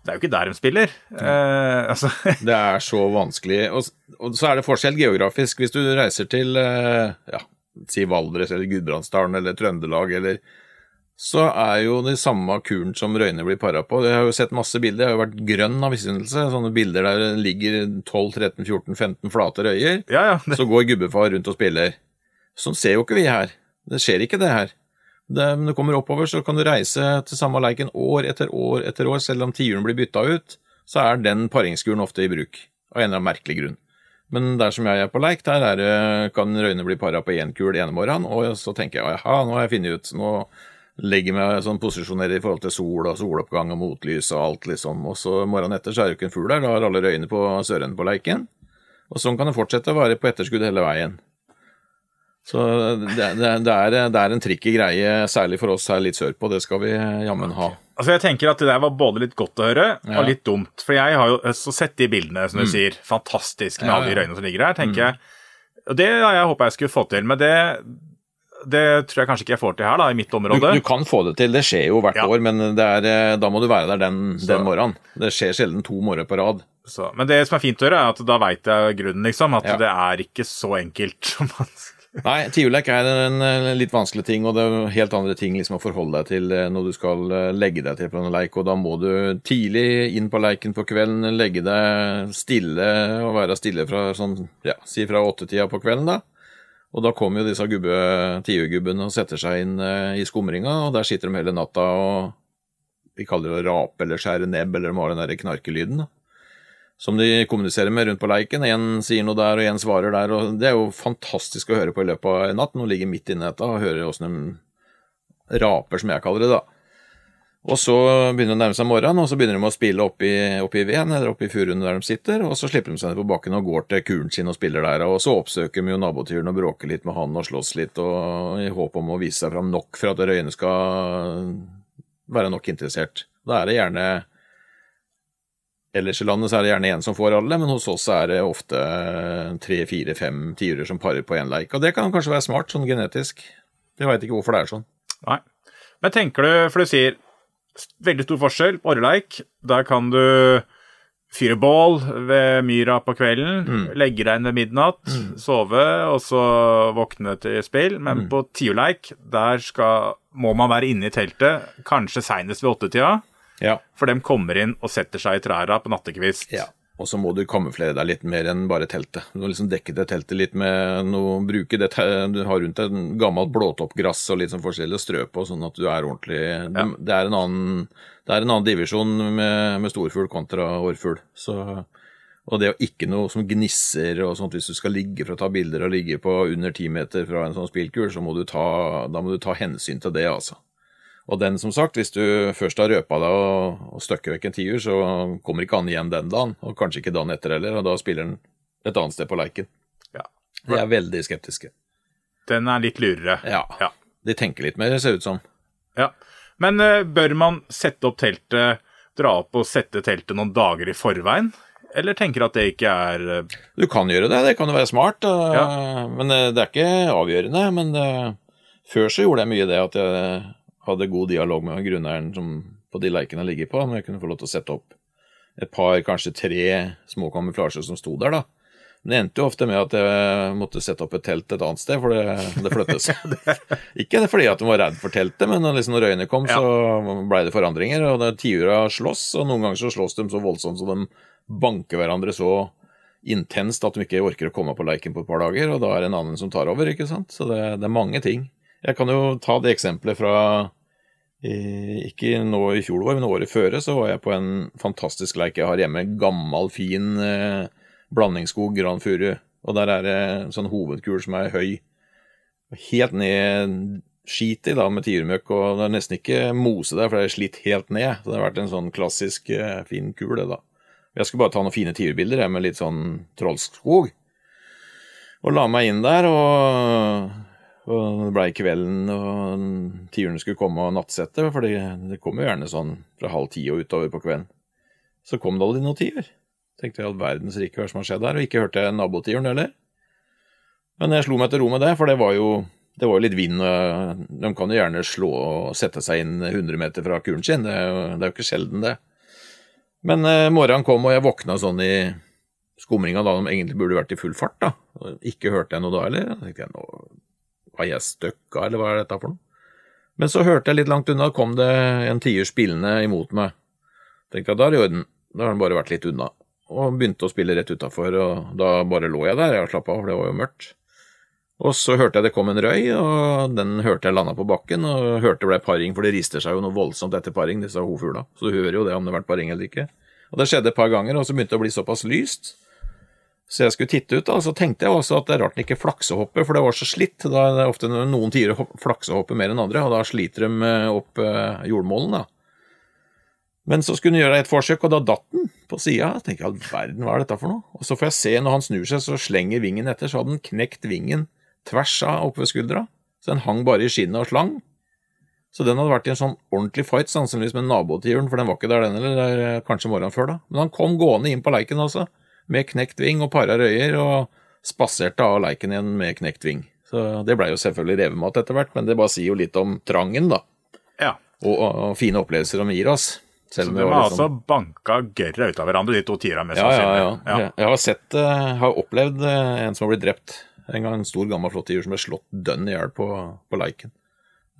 Det er jo ikke der de spiller. Eh, altså *laughs* Det er så vanskelig. Og, og så er det forskjell geografisk. Hvis du reiser til eh, ja, si Valdres eller Gudbrandsdalen eller Trøndelag eller så er jo den samme kuren som røyene blir para på. Jeg har jo sett masse bilder. Jeg har jo vært grønn av misunnelse. Sånne bilder der det ligger 12-13-14-15 flate røyer. Ja, ja. Det, Så går gubbefar rundt og spiller. Sånn ser jo ikke vi her. Det skjer ikke det her. Det, når du kommer oppover, så kan du reise til samme leiken år etter år etter år. Selv om tiuren blir bytta ut, så er den paringskuren ofte i bruk. Av en eller annen merkelig grunn. Men der som jeg er på leik, der er kan røyene bli para på én kul ene morgenen, og så tenker jeg jaha, nå har jeg funnet ut Nå legger meg sånn posisjonerer i forhold til sol og soloppgang og motlys og alt, liksom. Og så morgenen etter så er det jo ikke en fugl der, da har alle røyene på sørenden på leiken. Og sånn kan det fortsette å være på etterskudd hele veien. Så det, det, det, er, det er en tricky greie, særlig for oss her litt sørpå. Det skal vi jammen ha. altså jeg tenker at det der var både litt godt å høre Ja. og litt dumt. For jeg har jo så sett de bildene, som du sier. Fantastisk med Ja, alle de røyene som ligger der, tenker jeg. Og det har jeg håpa jeg skulle få til, men det, det tror jeg kanskje ikke jeg får til her, da, i mitt område. du kan få det til, det skjer jo hvert Ja. år, men det er, eh, da må du være der den, den morgenen. Det skjer sjelden to morgener på rad. Så, men det som er fint å gjøre, er at da veit jeg grunnen, liksom. At Ja. det er ikke så enkelt *laughs* som man Nei, tiurlek er en eh, litt vanskelig ting, og det er helt andre ting liksom å forholde deg til eh, når du skal legge deg til på en leik, og da må du tidlig inn på leiken på kvelden, legge deg stille og være stille fra sånn, ja, si fra åttetida på kvelden, da. Og da kommer jo disse gubbe, tiurgubbene og setter seg inn eh, i skumringa, og der sitter de hele natta og vi kaller det å rape eller skjære nebb, eller de har den der knarkelyden, da som de kommuniserer med rundt på leiken. Én sier noe der, og én svarer der. og Det er jo fantastisk å høre på i løpet av en natt. Nå ligger midt inne i dette og hører åssen de raper, som jeg kaller det. da. Og så begynner det å nærme seg morgenen, og så begynner de å spille opp i veden eller oppi furuene der de sitter, og så slipper de seg ned på bakken og går til kuren sin og spiller der. Og så oppsøker de jo nabotyren og bråker litt med han og slåss litt, og i håp om å vise seg fram nok for at røyene skal være nok interessert. Da er det gjerne Ellers i landet så er det gjerne én som får alle, men hos oss er det ofte tre, fire, fem tiurer som parer på én leik. Og det kan kanskje være smart, sånn genetisk. Jeg veit ikke hvorfor det er sånn. Nei. Men tenker du, for du sier veldig stor forskjell på orreleik. Der kan du fyre bål ved myra på kvelden, Mm. legge deg inn ved midnatt, sove, og så våkne til spill. Mm. Men på tiurleik, der skal, må man være inne i teltet, kanskje seinest ved åttetida. Ja. For dem kommer inn og setter seg i trærne på nattekvist. Og så må du kamuflere deg litt mer enn bare teltet. Du må liksom dekke det teltet litt med noe Bruke det du har rundt deg, gammelt blåtoppgrass og litt sånn forskjellig og strø på, sånn at du er ordentlig Det er en annen, det er en annen divisjon med, med storfugl kontra årfugl. Så og det å ikke noe som gnisser og sånt, hvis du skal ligge for å ta bilder og ligge på under ti meter fra en sånn spillkul, så må du ta, da må du ta hensyn til det, altså. Og den, som sagt, hvis du først har røpa deg og, og støkker vekk en tiur, så kommer ikke han igjen den dagen, og kanskje ikke dagen etter heller, og da spiller han et annet sted på leiken. Ja. De er veldig skeptiske. Den er litt lurere. Ja. Ja. De tenker litt mer, ser det ut som. Ja. Men uh, bør man sette opp teltet, dra opp og sette teltet noen dager i forveien? Eller tenker at det ikke er eh, Du kan gjøre det, det kan jo være smart, øh, Ja. men det er ikke avgjørende. Men før så gjorde jeg mye det at jeg hadde god dialog med grunneieren som på de leikene jeg ligger på, om jeg kunne få lov til å sette opp et par, kanskje tre små kamuflasjer som sto der, da. Men det endte jo ofte med at jeg måtte sette opp et telt et annet sted, for det, det flyttes. *laughs* Ikke fordi at de var redd for teltet, men liksom når røyene kom, så blei det forandringer. Og tiura slåss, og noen ganger så slåss de så voldsomt så de banker hverandre så intenst at de ikke orker å komme på leiken på et par dager, og da er det en annen som tar over, ikke sant. Så det, det er mange ting. Jeg kan jo ta det eksempelet fra ikke nå i fjor, men året før, så var jeg på en fantastisk leik jeg har hjemme. Gammel, fin eh, blandingsskog, gran furu. Og der er det en sånn hovedkul som er høy. Helt ned skit i da med tiurmøkk, og det er nesten ikke mose der, for det er slitt helt ned. Så det har vært en sånn klassisk eh, fin kul, det, da. Jeg skulle bare ta noen fine tiurbilder med litt sånn trollskog. Og la meg inn der, og og det blei kvelden, og tiurene skulle komme og nattsette, for det kommer jo gjerne sånn fra halv ti og utover på kvelden. Så kom det aldri noen tiur. Tenkte all verdens rike hva som har skjedd her, og ikke hørte nabotiuren heller. Men jeg slo meg til ro med det, for det var jo, det var jo litt vind, de kan jo gjerne slå og sette seg inn 100 meter fra kuren sin, det er jo, det er jo ikke sjelden, det. Men eh, morgenen kom, og jeg våkna sånn i skumringa da de egentlig burde vært i full fart, da. Ikke hørte jeg noe da heller. Da tenkte jeg nå var jeg støkka, eller hva er dette for noe? Men så hørte jeg litt langt unna, kom det en tier spillende imot meg. Tenkte jeg da er det i orden, da har den bare vært litt unna. Og begynte å spille rett utafor, og da bare lå jeg der, jeg slappa av, for det var jo mørkt. Og så hørte jeg det kom en røy, og den hørte jeg landa på bakken, og hørte det ble paring, for det rister seg jo noe voldsomt etter paring, disse hovfugla. Så du hører jo det om det har vært paring eller ikke. Og det skjedde et par ganger, og så begynte det å bli såpass lyst så jeg skulle titte ut, da, så tenkte jeg også at det er rart den ikke flaksehopper, for det var så slitt. Da er det ofte noen tider flaksehopper mer enn andre, og da sliter de opp eh, jordmålen, da. Men så skulle den gjøre et forsøk, og da datt den på sida. Tenker jeg all verden, hva er dette for noe? Og så får jeg se når han snur seg, så slenger vingen etter, så hadde den knekt vingen tvers av oppe ved skuldra. Så den hang bare i skinnet og slang. Så den hadde vært i en sånn ordentlig fight, sannsynligvis med nabotiuren, for den var ikke der, den eller kanskje morgenen før, da. Men han kom gående inn på leiken også med knekt ving og para røyer, og spaserte av leiken igjen med knekt ving. Så det blei jo selvfølgelig revemat etter hvert, men det bare sier jo litt om trangen, da. Ja. Og, og, og fine opplevelser de gir oss. Selv så de har liksom... altså banka gørra ut av hverandre, de to tierne? Ja, ja, ja, ja. Jeg har sett, uh, har opplevd uh, en som har blitt drept. En gang en stor, gammel flott som ble slått dønn i hjel på, på leiken.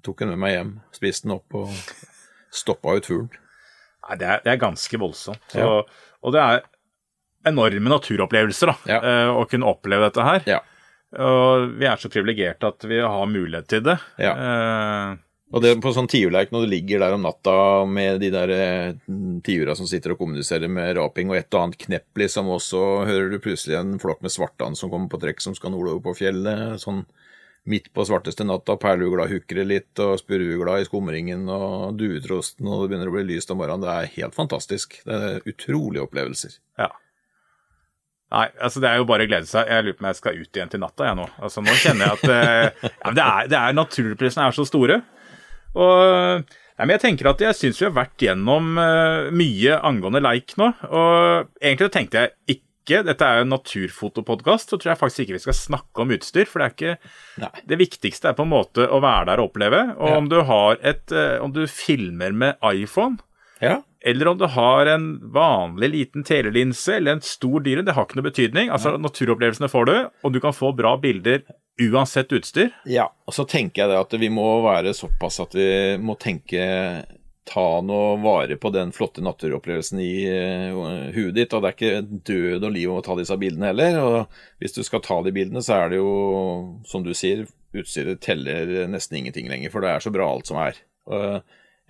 Tok den med meg hjem, spiste den opp og stoppa ut fuglen. Nei, det er, det er ganske voldsomt. Så, ja. Og det er enorme naturopplevelser da, ja. Eh, å kunne oppleve dette her. Ja. Og vi er så privilegerte at vi har mulighet til det. Ja. Eh, og det på sånn tiurleik når du ligger der om natta med de der eh, tiura som sitter og kommuniserer med raping, og et og annet knepp, liksom, og så hører du plutselig en flokk med svartand som kommer på trekk som skal nordover på fjellet. sånn midt på svarteste natta, perleugla hukrer litt, og spurveugla i skumringen, og duetrosten, og det begynner å bli lyst om morgenen. Det er helt fantastisk. Det er utrolige opplevelser. Ja. Nei, altså det er jo bare å glede seg. Jeg lurer på om jeg skal ut igjen til natta, jeg nå. Altså Nå kjenner jeg at eh, *laughs* ja, det er, det er Naturprisene er så store. Og nei, men jeg tenker at jeg syns vi har vært gjennom uh, mye angående leik nå. Og egentlig tenkte jeg ikke Dette er jo en naturfotopodkast, så tror jeg faktisk ikke vi skal snakke om utstyr. For det er ikke nei. Det viktigste er på en måte å være der og oppleve. Og ja. om du har et uh, Om du filmer med iPhone ja eller om du har en vanlig liten telelinse eller en stor dyre, det har ikke noe betydning. Altså. Naturopplevelsene får du, og du kan få bra bilder uansett utstyr. Ja, og så tenker jeg det at vi må være såpass at vi må tenke ta noe vare på den flotte naturopplevelsen i uh, huet ditt. Og det er ikke død og liv å ta disse bildene heller. Og hvis du skal ta de bildene, så er det jo, som du sier, utstyret teller nesten ingenting lenger, for det er så bra alt som er. Uh,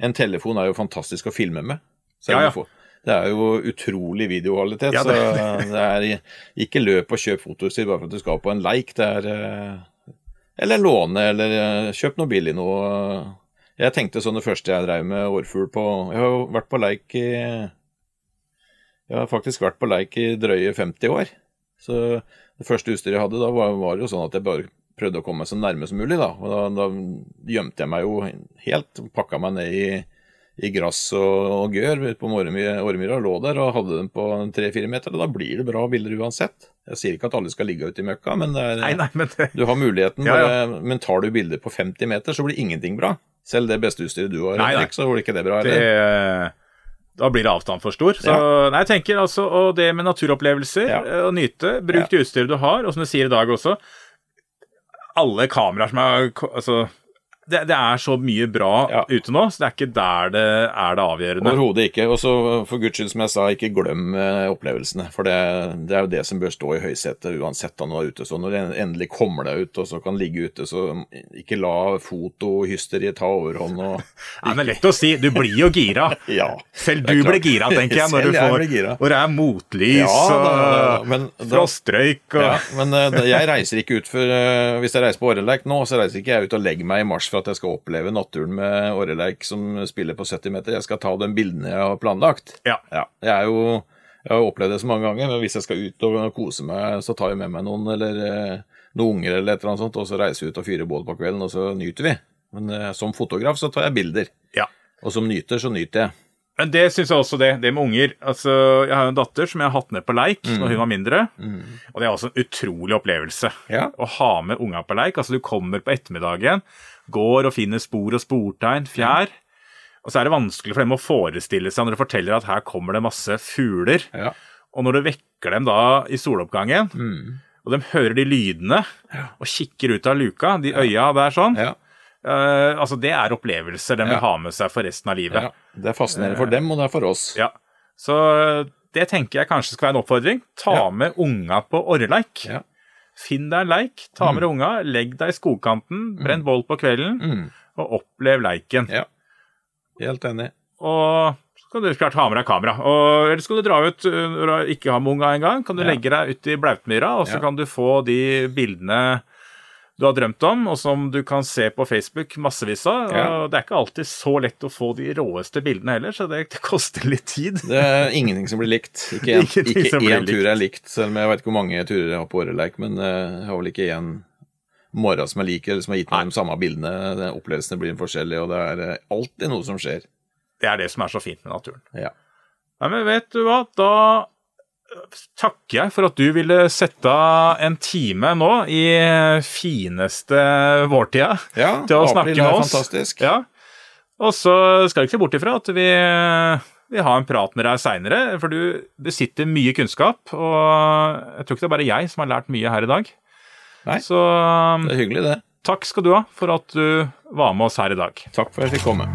en telefon er jo fantastisk å filme med. Ja, ja. Det er jo utrolig videokvalitet, ja, det, så det er ikke løp og kjøp fotoutstyr bare for at du skal på en leik. Det er eh, Eller låne, eller eh, kjøp noe billig noe. Jeg tenkte sånn det første jeg drev med årfugl på Jeg har jo vært på leik i Jeg har faktisk vært på leik i drøye 50 år. Så det første utstyret jeg hadde da, var, var jo sånn at jeg bare prøvde å komme meg så nærme som mulig, da. Og da, da gjemte jeg meg jo helt, pakka meg ned i i gress og, gør ute på Åremyra, lå der og hadde dem på tre-fire meter. Da blir det bra bilder uansett. Jeg sier ikke at alle skal ligge ute i møkka, men, er, nei, nei, men det... du har muligheten. Ja, ja. Men tar du bilder på 50 meter, så blir ingenting bra. Selv det beste utstyret du har, nei, nei. så blir ikke det bra. Eller? Det, Da blir det avstand for stor. Så nei, jeg tenker altså, og det med naturopplevelser, Ja. eh, å nyte, bruk det utstyret du har, og som du sier i dag også, alle kameraer som er Altså, det, det er så mye bra Ja. ute nå, så det er ikke der det er det avgjørende. Overhodet ikke. Og så for guds skyld, som jeg sa, ikke glem eh, opplevelsene. For det, det er jo det som bør stå i høysetet uansett om du er ute. Så når du endelig kommer deg ut og så kan ligge ute, så ikke la fotohysteriet ta overhånd. Og, *laughs* Nei, men lett å si, du blir jo gira. *laughs* ja. Selv du blir gira, tenker jeg, når du *laughs* jeg får blir. Hvor det er motlys Ja, da, men da- frostrøyk og Ja, men eh, jeg reiser ikke ut for eh, Hvis jeg reiser på Orreleik nå, så reiser ikke jeg ut og legger meg i mars for at jeg skal oppleve naturen med åreleik som spiller på 70 meter. Jeg skal ta de bildene jeg har planlagt. Ja. Ja, jeg er jo jeg har opplevd det så mange ganger, men hvis jeg skal ut og kose meg, så tar jeg med meg noen eller eh, noen unger eller et eller annet sånt, og så reiser vi ut og fyrer bål på kvelden, og så nyter vi. Men eh, som fotograf så tar jeg bilder, ja. og som nyter så nyter jeg. Men det syns jeg også, det. Det med unger. Altså, jeg har jo en datter som jeg har hatt med på leik Mm. når hun var mindre. Og det er også en utrolig opplevelse Ja. å ha med unga på leik. Altså, du kommer på ettermiddagen, går og finner spor og sportegn, fjær. Og så er det vanskelig for dem å forestille seg når du forteller at her kommer det masse fugler. Ja. Og når du vekker dem da i soloppgangen, Mm. og de hører de lydene og kikker ut av luka, de øya der sånn, Ja. uh, altså det er opplevelser de vil ha med seg for resten av livet. ja. Det er fascinerende for dem, og det er for oss. Ja, så det tenker jeg kanskje skal være en oppfordring. Ta Ja. med unga på orreleik. Finn deg en leik, ta med deg unga, legg deg i skogkanten, brenn bål på kvelden, Mm. og opplev leiken. Ja. Helt enig. Og så kan du klart ha med deg kamera. Og, eller skal du dra ut uh, når du ikke har med unga engang, kan du Ja. legge deg ut i Blautmyra, og så Ja. kan du få de bildene du har drømt om, og som du kan se på Facebook massevis av. Ja. Det er ikke alltid så lett å få de råeste bildene heller, så det, det koster litt tid. Det er ingenting som blir likt. *laughs* Ikke én ikke tur er likt, selv om jeg vet ikke hvor mange turer jeg har på Åreleik, men eh, jeg har vel ikke én morgen som jeg liker, eller som har gitt meg de samme bildene. Opplevelsene blir forskjellige, og det er eh, alltid noe som skjer. Det er det som er så fint med naturen. Ja. Nei, men vet du hva, da takker jeg for at du ville sette en time nå i fineste vårtida Ja, til å snakke med oss. fantastisk. Ja. Og så skal du ikke se bort ifra at vi vi har en prat med deg seinere, for du besitter mye kunnskap, og jeg tror ikke det er bare jeg som har lært mye her i dag. Nei. Så Det er hyggelig, det. takk skal du ha for at du var med oss her i dag. Takk for at jeg fikk komme.